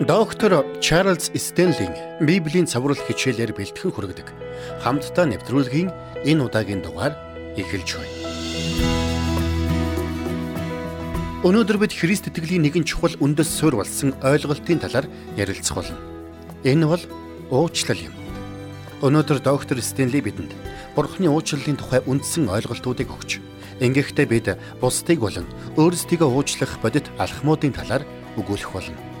Доктор Чарлз Стенлийн Библийн цаврал хичээлээр бэлтгэн хүргэдэг. Хамтдаа нэвтрүүлгийн энэ удаагийн дугаар эхэлж байна. Өнөөдөр бид Христ итгэлийн нэгэн чухал үндэс суурь болсон ойлголтын талаар ярилцах болно. Энэ бол уучлал юм. Өнөөдөр доктор Стенли бидэнд Бурхны уучлалын тухай үндсэн ойлголтуудыг өгч, ингэхдээ бид бусдыг болон өөрсдийгөө уучлах бодит алхмуудын талаар өгүүлэх болно.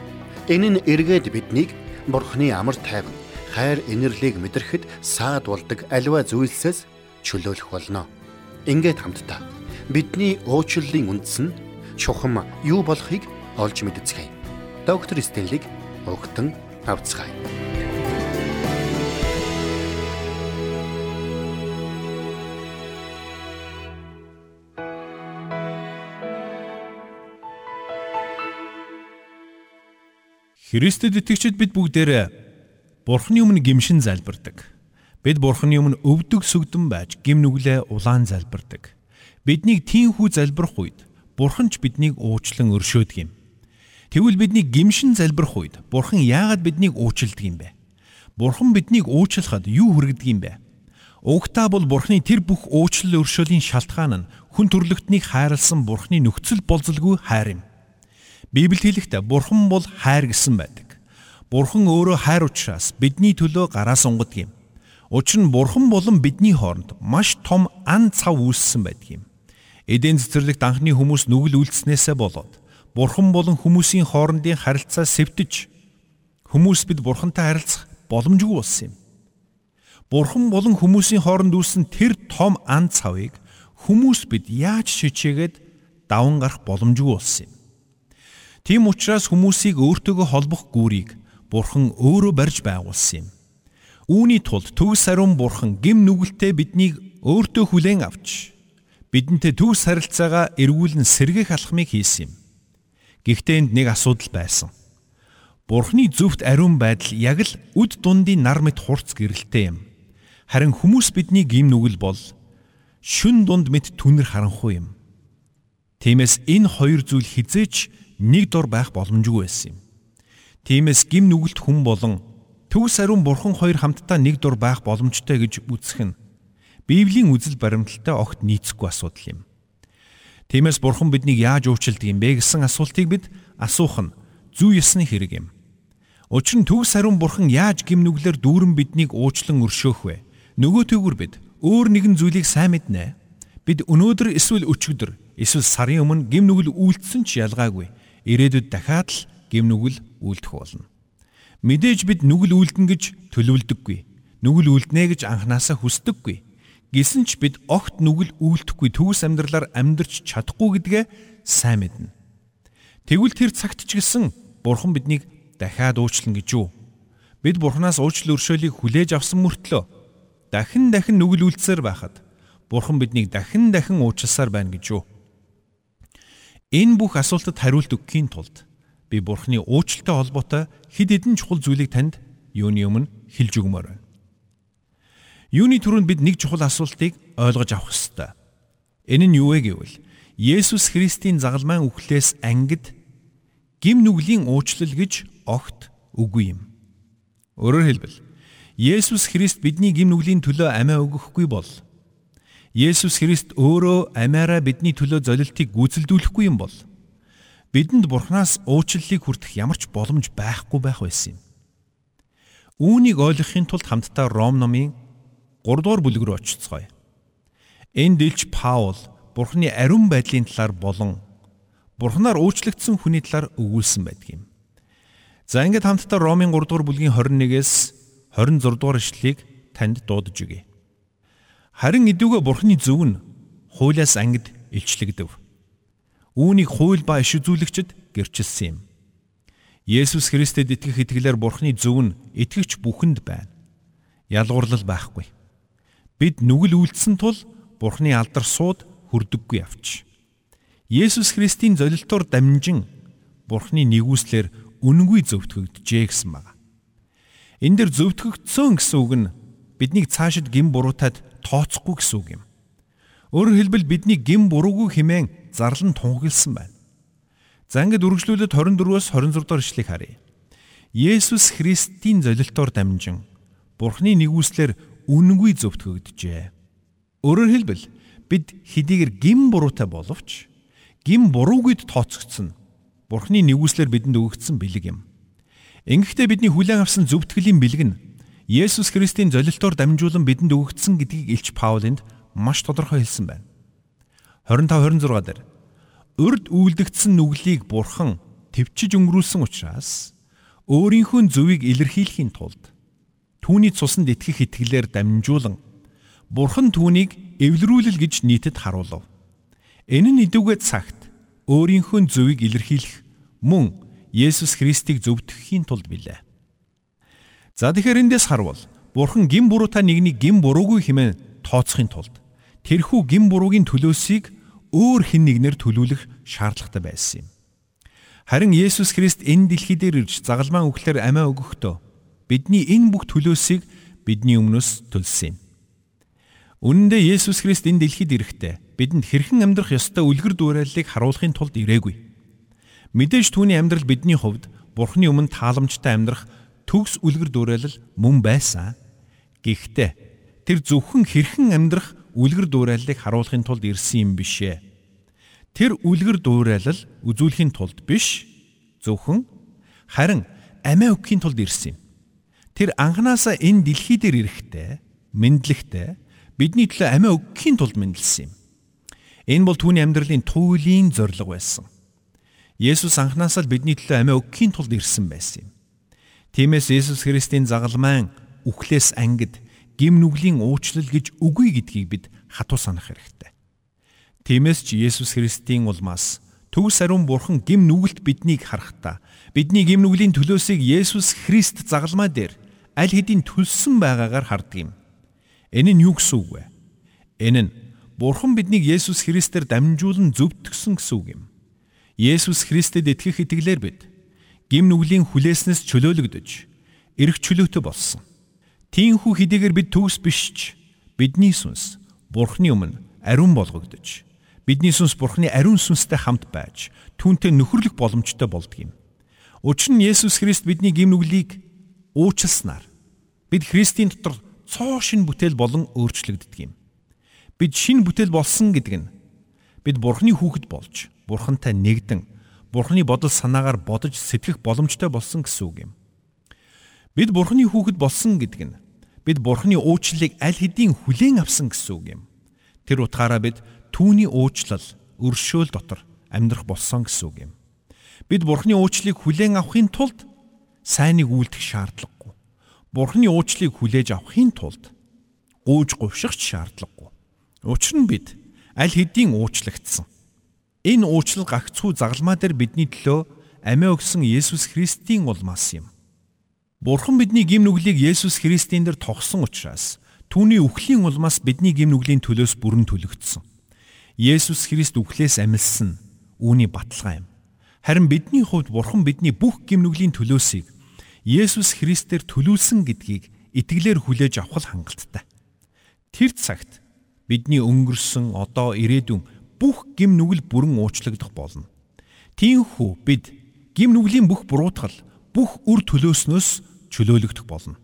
Энэ нь эргээд биднийг Бурхны амар тайван, хайр инэрлийг мэдрэхэд саад болдог аливаа зүйлсээс чөлөөлөх болно. Ингээд хамтдаа бидний уучлалын үндэс нь чухам юу болохыг олж мэдцгээе. Доктор Стенлиг өгтөн авцгаая. Христэд итгэгчид бид бүгдээрээ Бурхны өмнө гимшин залбирдаг. Бид Бурхны өмнө өвдөг сүгдэн байж гим нүглээ улаан залбирдаг. Биднийг тийхүү залбирх үед Бурхан ч биднийг уучлан өршөөдөг юм. Тэгвэл бидний гимшин залбирх үед Бурхан яагаад биднийг уучилдаг юм бэ? Бурхан биднийг уучлахад юу хүргэдэг юм бэ? Угтаа бол Бурханы тэр бүх уучлал өршөөлийн шалтгаан нь хүн төрлөختнийг хайрлсан Бурханы нөхцөл болзолгүй хайр юм. Библиэд хэлэхдээ Бурхан бол хайр гэсэн байдаг. Бурхан өөрөө хайр учраас бидний төлөө гараа сунгадаг юм. Учир нь Бурхан болон бидний хооронд маш том ан цав үүссэн байдаг юм. Эдийн цэцэрлэгт анхны хүмүүс нүгэл үйлснээсээ болоод Бурхан болон хүмүүсийн хоорондын харилцаа сэвтэж хүмүүс бид Бурхантай харилцах боломжгүй болсон юм. Бурхан болон хүмүүсийн хооронд үүссэн тэр том ан цавыг хүмүүс бид яаж шичээгээд даван гарах боломжгүй болсон юм. Тийм учраас хүмүүсийг өөртөөгөө холбох гүүрийг Бурхан өөрөө барьж байгуулсан юм. Үүний тулд төгс ариун Бурхан гим нүгэлтэд биднийг өөртөө хүлээн авч бидэнтэй төгс харилцаагаа эргүүлэн сэргэх алхмыг хийсэн юм. Гэхдээ энд нэг асуудал байсан. Бурхны зөвхт ариун байдал яг л үд дундын нар мэт хурц гэрэлтэй юм. Харин хүмүүс бидний гим нүгэл бол шүн дунд мэт түнэр харанхуй юм. Тиймээс энэ хоёр зүйл хизээч нэг дор байх боломжгүй байсан юм. Тиймээс гим нүгэлт хүн болон төгс ариун бурхан хоёр хамтдаа нэг дор байх боломжтой гэж үзэх нь Библийн үзэл баримталтай огт нийцэхгүй асуудал юм. Тиймээс бурхан биднийг яаж уучилдаг юм бэ гэсэн асуултыг бид асуух нь зүй ёсны хэрэг юм. Учир нь төгс ариун бурхан яаж гим нүглэр дүүрэн биднийг уучлан өршөөх вэ? Нөгөө төгөр бид өөр нэгэн зүйлийг сайн мэднэ. Бид өнөөдөр эсвэл өчигдөр эсвэл сарын өмнө гим нүгэл үйлдсэн ч ялгаагүй ирээдүйд дахиад л гим нүгэл үлдэх болно. Мэдээж бид нүгэл үлдэн гэж төлөвлөдөггүй. Нүгэл үлднэ гэж анханасаа хүсдэггүй. Гэсэн ч бид огт нүгэл үлдэхгүй төгс амьдралаар амьдрч чадахгүй гэдгээ сайн мэднэ. Тэгвэл тэр цагт ч гэсэн Бурхан биднийг дахиад уучлан гэж юу? Бид Бурханаас уучлал өршөөлийг хүлээж авсан мөртлөө дахин дахин нүгэл үлдсээр байхад Бурхан биднийг дахин дахин уучлсаар байна гэж юу? Энэ бүх асуултад хариулт өгөхийн тулд би Бурхны уучлалтай холбоотой хэд хэдэн чухал зүйлийг танд юуны өмнө хэлж өгмөр байна. Юуны түрүүнд бид нэг чухал асуултыг ойлгож авах ёстой. Энэ нь юу вэ гэвэл Есүс Христийн загалмайн үхлээс ангид гим нүглийн уучлал гэж огт үгүй юм. Өөрөөр хэлбэл Есүс Христ бидний гим нүглийн төлөө амиа өгөхгүй бол Есүс Христ өөрөө амиараа бидний төлөө золилтыг гүйцэлдүүлэхгүй юм бол бидэнд Бурханаас уучлалыг хүртэх ямар ч боломж байхгүй байх байсан юм. Үүнийг ойлгохын тулд хамтдаа Ром номын 3 дугаар бүлэг рүү очицгоё. Энд дэлж Паул Бурханы ариун байдлын талаар болон Бурханаар уучлагдсан хүний талаар өгүүлсэн байдаг юм. За ингээд хамтдаа Ромын 3 дугаар бүлгийн 21-ээс 26 дугаар ишлэлийг танд дуудаж өгье. Харин идүүгээ бурхны зөв нь хуулиас ангид илчлэгдэв. Үүнийг хууль ба иш үзүүлэгчд гэрчилсэн юм. Есүс Христэд итгэх итгэлээр бурхны зөв нь итгэгч бүхэнд байна. Ялгуурлал байхгүй. Бид нүгэл үйлдсэн тул бурхны алдар сууд хүрдэггүй авч. Есүс Христийн золилтоор дамжин бурхны нэгүслэр үнэнгүй зөвтгөгдөжээ гэсэн байна. Энэ дэр зөвтгөгдсөн гэсэн үг нь биднийг цаашид гин буруутад тооцохгүй гэсэн үг юм. Өөрөөр хэлбэл бидний гин буруугүй хэмээн зарлан тунхагласан байна. За ингээд үргэлжлүүлээд 24-өөс 26 дугаар ишлэгийг харъя. Есүс Христийн золилтоор дамжин Бурхны нэгүслэр үнэнгүй зөвтгөгдөжээ. Өөрөөр хэлбэл бид хэдийгээр гим буруутай боловч гим буруугүйд тооцогдсон Бурхны нэгүслэр бидэнд өгөгдсөн бэлэг юм. Ингэхдээ бидний хүлээн авсан зөвтгөлийн бэлэг нь Есүс Христийн золилтоор дамжуулан бидэнд өгөгдсөн гэдгийг Илч Паулынд маш тодорхой хэлсэн байна. 25 26 дээр урд үйлдэгдсэн нүглийг Бурхан төвчж өнгөрүүлсэн учраас өөрийнхөө зөвийг илэрхийлэхийн тулд түүний цуснд итгэх итгэлээр дамжуулан Бурхан түүнийг эвлэрүүлэл гэж нийтэд харуулв. Энэ нь идүүгээ цагт өөрийнхөө зөвийг илэрхийлэх мөн Есүс Христийг зөвтгөхийн тулд билээ. За тэгэхээр эндээс харвал Бурхан гин буруутай нэгнийг гин буруугүй хэмээн тооцохын тулд тэрхүү гин буруугийн төлөөсийг өөр хэн нэгнэр төлүүлэх шаардлагатай байсан юм. Харин Есүс Христ энэ дэлхий дээр ирж загалмаан өглөөр амиа өгөхдөө бидний энэ бүх төлөөсийг бидний өмнөөс төлсөн юм. Үнэн дээр Есүс Христ энэ дэлхийд ирэхдээ бидэнд хэрхэн амьдрах ёстой үлгэр дуурайллыг харуулахын тулд ирээгүй. Мэдээж түүний амьдрал бидний хувьд Бурхны өмнө тааламжтай амьдрах төгс үлгэр дуурайлал мөн байсан. Гэхдээ тэр зөвхөн хэрхэн амьдрах үлгэр дуурайллыг харуулахын тулд ирсэн юм бишээ. Тэр үлгэр дуурайлал үзүүлэхийн тулд биш зөвхөн харин амиа өгөхийн тулд ирсэн юм. Тэр анханасаа энэ дэлхий дээр ирэхдээ мэдлэгтэй бидний төлөө амиа өгөхийн тулд мэдлсэн юм. Энэ бол түүний амьдралын туйлын зорилго байсан. Есүс анхнаасаа л бидний төлөө амиа өгөхийн тулд ирсэн байсан юм. Тиймээс Есүс Христийн загалмайн үхлээс ангид гим нүглийн уучлал гэж үгүй гэдгийг бид хатуу санах хэрэгтэй. Тиймээс ч Есүс Христийн улмаас төгс ариун бурхан гим нүгэлт биднийг харахтаа бидний гим нүглийн төлөөсийг Есүс Христ загалмай дээр аль хэдийн төлсөн байгаагаар харддаг юм. Энэ нь юу гэсэн үг вэ? Энэ нь бурхан биднийг Есүс Христээр дамжуулан зөвтгсөн гэсэн үг юм. Есүс Христэд итгэх итгэлээр бид гим нүглийн хүлээснээс чөлөөлөгдөж эрх чөлөөтэй болсон. Тиймхүү хэдийгээр бид төгс биш ч бидний сүнс Бурхны өмнө ариун болгогдож бидний сүнс Бурхны ариун сүнстэй хамт байж түүнтэй нөхөрлөх боломжтой болдго юм. Учир нь Есүс Христ бидний гим нүглийг уучлснаар бид Христийн дотор цоо шин бүтээл болон өөрчлөгддөг юм. Бид шин бүтээл болсон гэдэг нь бид Бурхны хүүхэд болж бурхантай нэгдэн бурхны бодол санаагаар бодож сэтгэх боломжтой болсон гэсэн үг юм. Бид бурхны хүүхэд болсон гэдэг нь бид бурхны уучлалыг аль хэдийн хүлээн авсан гэсэн үг юм. Тэр утгаараа бид түүний уучлал өршөөл дотор амьдрах болсон гэсэн үг юм. Бид бурхны уучлалыг хүлээн авахын тулд сайныг үйлдэх шаардлагагүй. Бурхны уучлалыг хүлээж авахын тулд гууж говших шаардлагагүй. Учир нь бид аль хэдийн уучлагдсан. Энэ уучлал гагцхүү загалмаа дээр бидний төлөө амиа өгсөн Есүс Христийн улмаас юм. Бурхан бидний гим нүглийг Есүс Христийн дээр тогсон учраас түүний үхлийн улмаас бидний гим нүглийн төлөөс бүрэн төлөгдсөн. Есүс Христ үхлээс амилсан үүний баталгаа юм. Харин бидний хувьд Бурхан бидний бүх гим нүглийн төлөөсийг Есүс Христээр төлүүлсэн гэдгийг итгэлээр хүлээж авах хангалттай. Тэр цагт бидний өнгөрсөн одоо ирээдүйн бүх гим нүгэл бүрэн уучлагдах болно. Тиймээс бид гим нүглийн бүх буруутгал бүх үр төлөөснөөс чөлөөлөгдөх болно.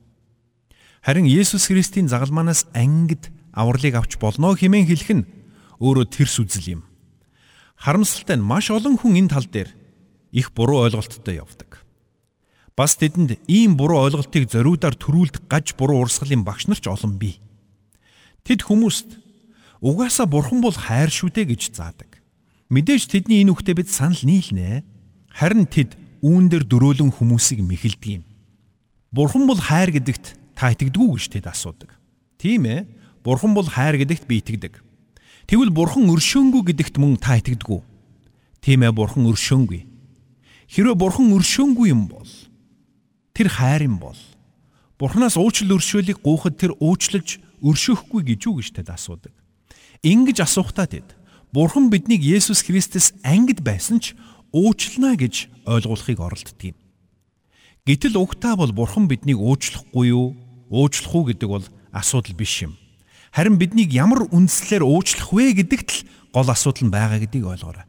Харин Есүс Христийн загалмаанаас ангид авралыг авч болно хэмээн хэлэх нь өөрөө тэрс үзэл юм. Харамсалтай нь маш олон хүн энэ тал дээр их буруу ойлголттой явдаг. Бас тэдэнд ийм буруу ойлголтыг зориудаар төрүүлдэг гаж буруу урсгалын багш нар ч олон бий. Тэд хүмүүст Угаасаа бурхан бол хайр шүү дээ гэж заадаг. Мэдээж тэдний энэ үгтээ бид санал нийлнэ. Харин тэд үүн дээр дөрөөлөн хүмүүсийг мэхэлдэг юм. Бурхан бол хайр гэдэгт та итгэдэггүй гэж тэд асуудаг. Тийм ээ. Бурхан бол хайр гэдэгт би итгэдэг. Тэгвэл бурхан өршөөнгүй гэдэгт мөн та итгэдэггүй. Тийм ээ бурхан өршөөнгүй. Хэрвээ бурхан өршөөнгүй юм бол тэр хайр юм бол Бурханаас уучлал өршөөлийг гуйхад тэр уучлалж өршөөхгүй гэж юу гэж тэд асуудаг. Ингэж асуухтаа тэд Бурхан биднийг Есүс Христэс ангид байсан ч уучлана гэж ойлгуулахыг оролддог юм. Гэтэл угтаа бол Бурхан биднийг уучлахгүй юу? Уучлах уу гэдэг бол асуудал биш юм. Харин биднийг ямар үндслээр уучлах вэ гэдэгт л гол асуудал нь байгаа гэдгийг ойлгоорой.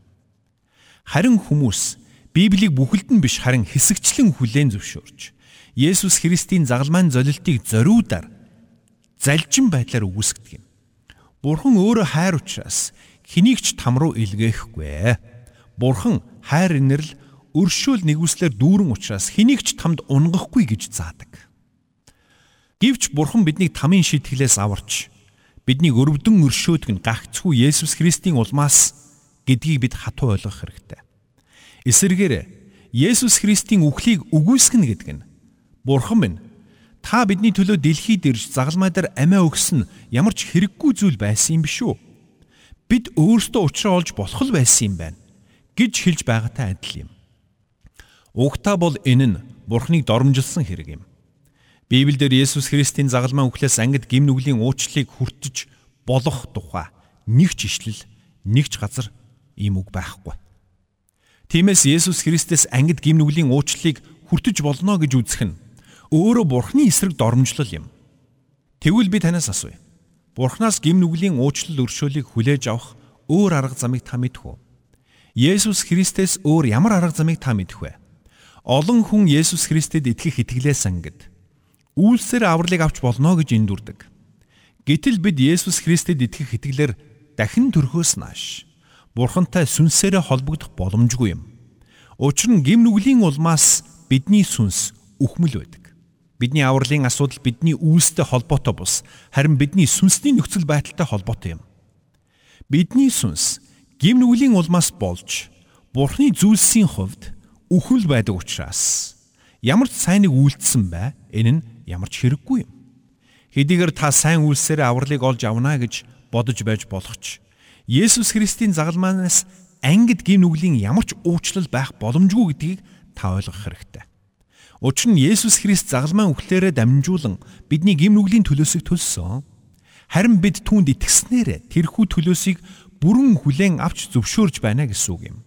Харин хүмүүс Библийг бүхэлд нь биш харин хэсэгчлэн хүлээн зөвшөөрч Есүс Христийн загалмайн золилтыг зориудаар залжин байдлаар үгүйсгдэг юм. Бурхан өөрөө хайр учраас хэнийг ч там руу илгээхгүй. Бурхан хайр инэрл өршөөл нэгүслэр дүүрэн учраас хэнийг ч тамд унгахгүй гэж заадаг. Гэвч Бурхан биднийг тамийн шитгэлээс аварч биднийг өрөвдөн өршөөдөг нь гагцхүү Есүс Христийн улмаас гэдгийг бид хатуу ойлгох хэрэгтэй. Эсвэргээр Есүс Христийн үхлийг үгүйсгэнэ гэдэг нь Бурхан минь та бидний төлөө дэлхийд ирж загалмай дээр амиа өгсөн ямар ч хэрэггүй зүйл байсан юм биш үү? Бид өөрсдөө учраа олж болох л байсан юм байна гэж хэлж байгаатай адил юм. Угтаа бол энэ нь Бурханыг доромжилсан хэрэг юм. Библиэлд Есүс Христийн загалмай үхлээс ангид гим нүглийн уучлалыг хүртэж болох тухай нэг ч ишлэл нэг ч газар ийм үг байхгүй. Тиймээс Есүс Христэс ангид гим нүглийн уучлалыг хүртэж болно гэж үзэх нь өөрөө Бурхны эсрэг доромжлол юм. Тэгвэл би танаас асууя. Бурхнаас гим нүглийн уучлал өршөөлийг хүлээж авах өөр арга замыг та мэдэх үү? Есүс Христэс өөр ямар арга замыг та мэдэх вэ? Олон хүн Есүс Христэд итгэх итгэлээс ангид үйлсээр авралыг авч болно гэж эндүрдэг. Гэтэл бид Есүс Христэд итгэх итгэлээр дахин төрхөөс нааш Бурхантай сүнсээрээ холбогдох боломжгүй юм. Учир нь гим нүглийн улмаас бидний сүнс үхмэл байдаг. Бидний авралын асуудал бидний үйлстэй холбоотой бус харин бидний сүнсний нөхцөл байдалтай холбоотой юм. Бидний сүнс гим нүглийн улмаас болж Бурхны зүйлсийн хувьд үхэл байдаг учраас ямар ч сайныг үйлдсэн бай энэ нь ямар ч хэрэггүй юм. Хэдийгээр та сайн үйлсээр авралыг олж авна гэж бодож байж болох ч Есүс Христийн загалмаанаас ангид гим нүглийн ямар ч уучлал байх боломжгүй гэдгийг та ойлгох хэрэгтэй. Учир нь Есүс Христ загалмайн үхлээрээ дамжуулан бидний гим нүглийн төлөөсийг төлсөн. Харин бид түүнд итгэснээр тэрхүү төлөөсийг бүрэн хүлээн авч зөвшөөрж байна гэсэн үг юм.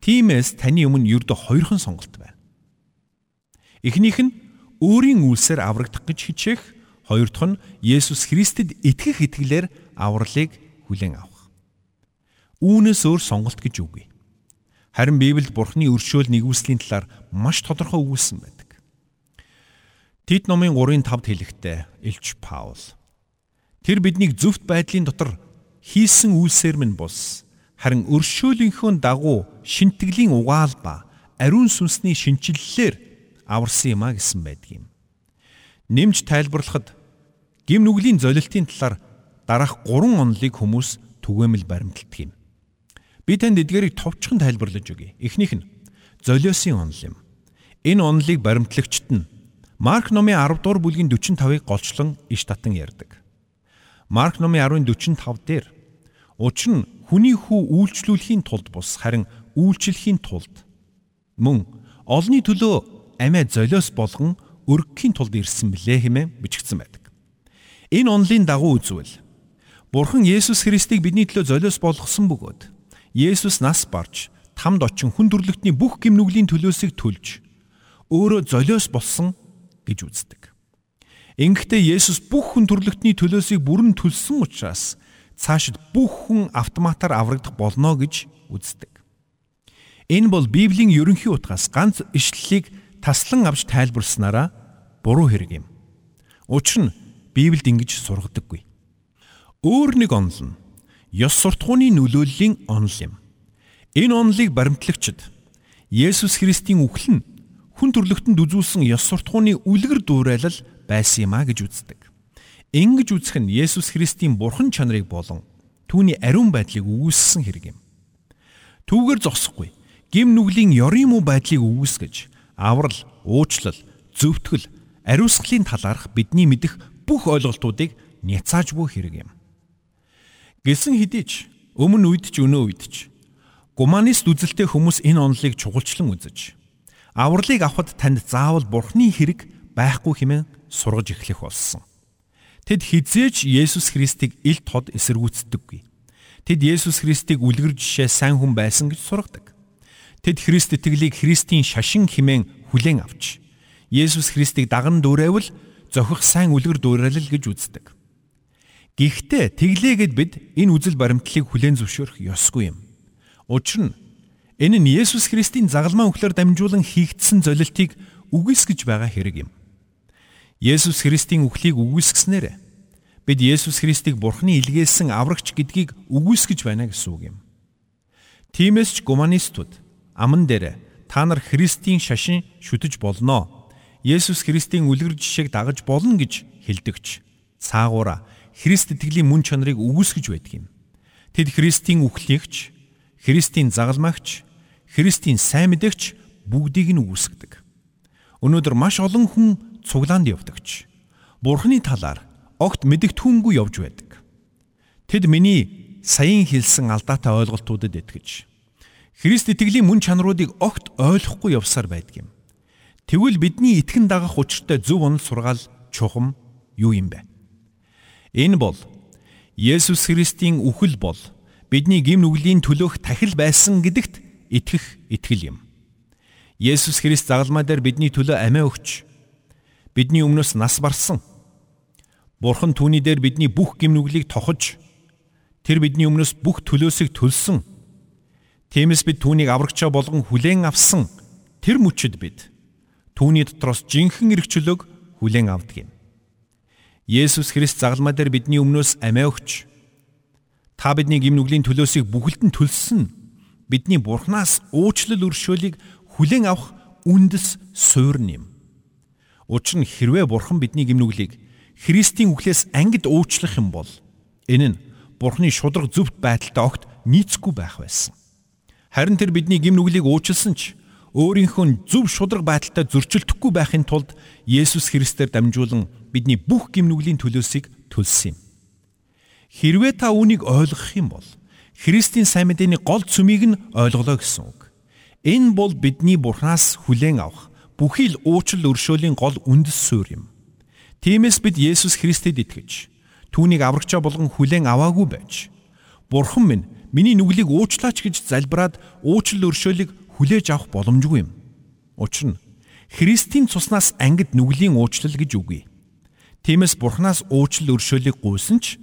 Тиймээс таны өмнө ердөө хоёрхан сонголт байна. Эхнийх нь өөрийн үйлсээр аврагдах гэж хичээх, хоёр дахь нь Есүс Христэд итгэх итгэлээр авралыг хүлээн авах. Үүнээс өөр сонголт гэж үгүй. Харин Библиэд Бурхны өршөөл нэгүслийн талаар маш тодорхой өгүүлсэн байдаг. Тит номын 3:5-д хэлэхдээ Илч Паул Тэр биднийг зөвхт байдлын дотор хийсэн үйлсээр минь бус харин өршөөлийнхөө дагуу шинтгэлийн угаал ба ариун сүнсний шинчиллэлээр аварсан юм а гэсэн байдгийм. Нэмж тайлбарлахад гим нүглийн золилтын талаар дараах 3 онолыг хүмүүс түгээмэл баримталдаг юм. Би танд эдгээрийг товчхон тайлбарлаж өгье. Эхнийх нь золиосын онол юм. Энэ онолыг баримтлагчд нь Марк номын 10 дугаар бүлгийн 45-ыг голчлон иш татан ярьдаг. Марк номын 10:45 дээр учир нь хүний хүү үйлчлүүлэхийн тулд бус харин үйлчлэхийн тулд мөн олны төлөө амиа золиос болгон өргөхийн тулд ирсэн билээ хэмээн бичигдсэн байдаг. Энэ онолын дагуу үзвэл Бурхан Есүс Христийг бидний төлөө золиос болгосон бөгөөд Есүс нас барж тамд очин хүн төрлөختний бүх гимнүглийн төлөөсөө төлж өөрөө золиос болсон гэж үздэг. Ингэхдээ Есүс бүх хүн төрлөختний төлөөсөө бүрэн төлсөн учраас цаашид бүх хүн автоматар аврагдах болно гэж үздэг. Энэ бол Библийн ерөнхий утгаас ганц ишлэлийг таслан авч тайлбарснараа буруу хэрэг юм. Учир нь Библиэд ингэж сургадаггүй. Өөр нэг онол нь ёс суртахууны нөлөөллийн онол юм. Энэ онолыг баримтлагчид Есүс Христийн үхэл нь хүн төрлөختөнд үзүүлсэн ёс суртахууны үлгэр дуурайлал байсан юм а гэж үздэг. Ингэж үзэх нь Есүс Христийн бурхан чанарыг болон түүний ариун байдлыг өгүүлсэн хэрэг юм. Түүгээр зогсохгүй гим нүглийн ёрын муу байдлыг өгүүлсгэж аврал, уучлал, зөвтгөл, ариусгалын талаарх бидний мэдих бүх ойлголтуудыг няцаажгүй хэрэг юм. Гэсэн хэдий ч өмнө үед ч өнөө үед ч гуманист үзэлтэй хүмүүс энэ онолыг чухалчлан үзэж авралыг авахд танд заавал бурхны хэрэг байхгүй хэмээн сургаж эхлэх болсон. Тэд хизээч Есүс Христийг ил тод эсэргүүцдэггүй. Тэд Есүс Христийг үлгэр жишээ сайн хүн байсан гэж сургадаг. Тэд Христ итгэлийг Христийн шашин хэмээн хүлээн авч Есүс Христийг даган дүүрээвэл зохих сайн үлгэр дүүрэлэл гэж үздэг. Гэхдээ тэглээгээд бид энэ үзэл баримтлалыг хүлээн зөвшөөрөх ёсгүй юм. Учир нь Энэ нь Есүс Христийн загалмаа өглөөр дамжуулан хийгдсэн золилтыг үгүйсгэж байгаа хэрэг юм. Есүс Христийн үхлийг үгүйсгэснээр бид Есүс Христийг Бурхны илгээсэн аврагч гэдгийг үгүйсгэж байна гэсэн үг юм. Тиймээс ч гуманистууд аман дээр та нар Христийн шашин шүтэж болноо. Есүс Христийн үлгэр жишээг дагаж болно гэж хэлдэгч. Цаагаараа Христ итгэлийн мөн чанарыг үгүйсгэж байдаг юм. Тэд Христийн үхлийгч, Христийн загалмагч, Христийн сайн мэдэгч бүгдийг нь үгүйсгдэг. Өнөөдөр маш олон хүн цуглаанд явдагч. Бурхны талаар огт мэдэгдэхүүнгүй явж байдаг. Тэд миний саяын хэлсэн алдаатай ойлголтуудад итгэж Христ итгэлийн мөн чанаруудыг огт ойлгохгүй явсаар байдаг юм. Тэгвэл бидний итгэн дагах учиртай зөв онол сургаал чухам юу юм бэ? Энэ бол Есүс Христийн үхэл бол бидний гим нүглийн төлөөх тахил байсан гэдэгт итгэх итгэл юм. Есүс Христ загалмаа дээр бидний төлөө амиа өгч бидний өмнөөс нас барсан. Бурхан түүний дээр бидний бүх гим нүглийг тохож тэр бидний өмнөөс бүх төлөөсийг төлсөн. Тиймээс бид түүнийг аврагчаа болгон хүлээн авсан. Тэр мөчөд бид түүний дотроос жинхэнэ эргчлөг хүлээн авдаг юм. Есүс Христ загалмаа дээр бидний өмнөөс амиа өгч та бидний гимнүглийн төлөөсийг бүхэлд нь төлсөн бидний Бурханаас уучлал өршөөлийг хүлээн авах үндэс суурн юм. Учир нь хэрвээ Бурхан бидний гимнүглийг Христийн үхлээс ангид уучлах юм бол энэ нь Бурханы шудраг зөвхт байдалтай огт нийцэхгүй байх байсан. Харин тэр бидний гимнүглийг уучлсан ч өөрийнхөө зөв шудраг байдалтай зөрчилдөхгүй байхын тулд Есүс Христээр дамжуулан бидний бүх гимнүглийн төлөөсийг төлсөн юм. Хэрвээ та үүнийг ойлгох юм бол Христийн сайн мэдээний гол цөмийг нь ойлголоо гэсэн үг. Энэ бол бидний Бурханаас хүлээн авах бүхий л уучлал өршөөлийн гол үндэс суурь юм. Тиймээс бид Есүс Христэд итгэж түүнийг аврагчаа болгон хүлээн аваагүй байж Бурхан минь миний нүглийг уучлаач гэж залбираад уучлал өршөөлийг хүлээж авах боломжгүй юм. Учир нь Христийн цуснаас ангид нүглийн уучлал гэж үгүй. Тиймээс Бурханаас уучлал өршөөлийг гуйсан ч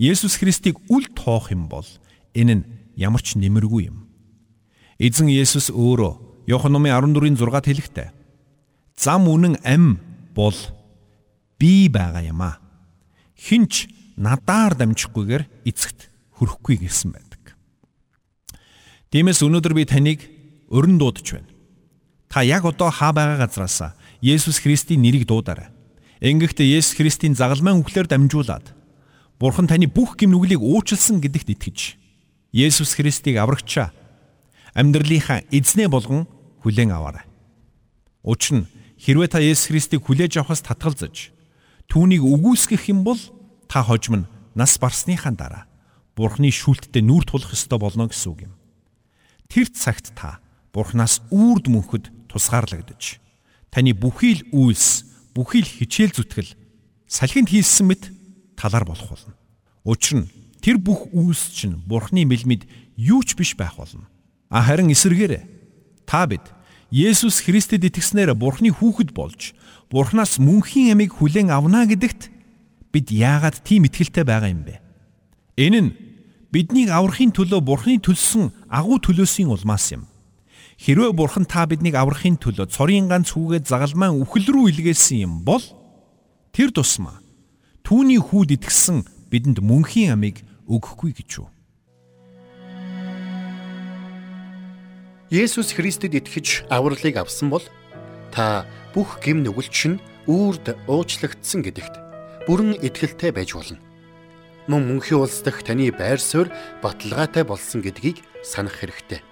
Есүс Христийг үл тоох юм бол энэ нь ямар ч нэмэргүй юм. Эзэн Есүс өөрөө Иохан номын 14-ийн 6-д хэлэхдээ зам үнэн ам бол би байгаа юм а. Хинч надаар дамжихгүйгээр эцэгт хүрэхгүй гэсэн байдаг. Тиймээс өнөөдөр би таныг өрн дуудаж байна. Та яг одоо хаа байгаа газраас Есүс Христийн нэрийг дуудаарай. Ингэхдээ Есүс Христийн загалмайн үхлээр дамжуулаад Бурхан таны бүх гэм нүглийг уучлсан гэдэгт итгэж Есүс Христийг аврагчаа амьдралынхаа эзнээ болгон хүлээн аваарай. Учир нь хэрвээ та Есүс Христийг хүлээж авахаас татгалзаж түүнийг үгүйсгэх юм бол та хожим нь нас барсныхаа дараа Бурхны шүүлттэй нүүр тулах ёстой болно гэсэн үг юм. Тэр цагт та Бурханаас үрд мөнхөд тусгаарлагдаж таны бүхий л үйлс бүхий л хичээл зүтгэл салхинд хийсэн мэт талар болох болно. Учир нь тэр бүх үйлс чинь Бурхны мэлмид юу ч биш байх болно. А харин эсэргээр та бид Есүс Христэд итгэснээр Бурхны хүүхэд болж Бурханаас мөнхийн амийг хүлээн авна гэдэгт бид яагаад тийм итгэлтэй байгаа юм бэ? Энэ нь биднийг аврахын төлөө Бурхны төлсөн агуу төлөөсийн улмаас юм. Хэрвээ бурхан та биднийг аврахын төлөө цорын ганц хүүгээд загалмайн үхэл рүү илгээсэн юм бол тэр тусмаа түүний хүүд итгэсэн бидэнд мөнхийн амийг өгөхгүй гэж юу? Есүс Христэд итгэж авралыг авсан бол та бүх гим нүгэлч нь үрд уучлагдсан гэдэгт бүрэн итгэлтэй байж болно. Мөн мөнхийн улс дахь таны байр суурь баталгаатай болсон гэдгийг санах хэрэгтэй.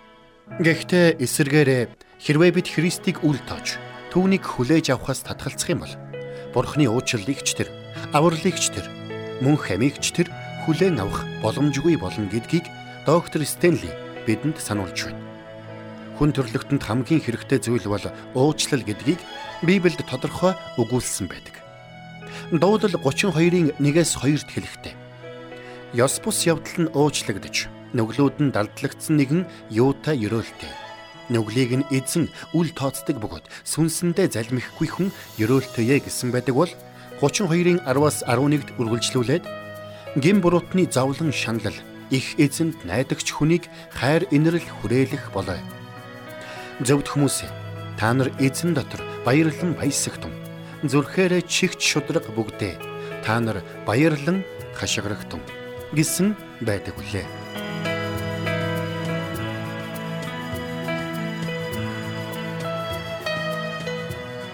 Гэхдээ эсэргээрээ хэрвээ бид Христийг үл тоож түүнийг хүлээж авахаас татгалзах юм бол Бурхны уучлалыгч тэр, авралыгч тэр, мөн хамигч тэр хүлээн авах боломжгүй болно гэдгийг доктор Стенли бидэнд сануулж байна. Хүн төрлөختөнд хамгийн хэрэгтэй зүйл бол уучлал гэдгийг Библиэд тодорхой өгүүлсэн байдаг. Дуудлал 32-ын 1-ээс 2-д хэлэхдээ Ёс бус явдал нь уучлагдж нүглүүд нь далдлагдсан нэгэн юутай ерөөлтэй. Нүглийг нь эзэн үл тооцдог бөгөөд сүнсэндээ залмихгүй хүн ерөөлтөе гэсэн байдаг бол 32-ын 10-аас 11-д үргэлжлүүлээд гин буруутны зовлон шаналл их эзэнд найдагч хүнийг хайр инрэл хүрээлэх болоо. Зөвд хүмүүсээ та нар эзэн дотор баярлан баясагтун. Зүрхээрээ чихч шудраг бүгдээ та нар баярлан хашгирахтун гэсэн байдаг үлээ.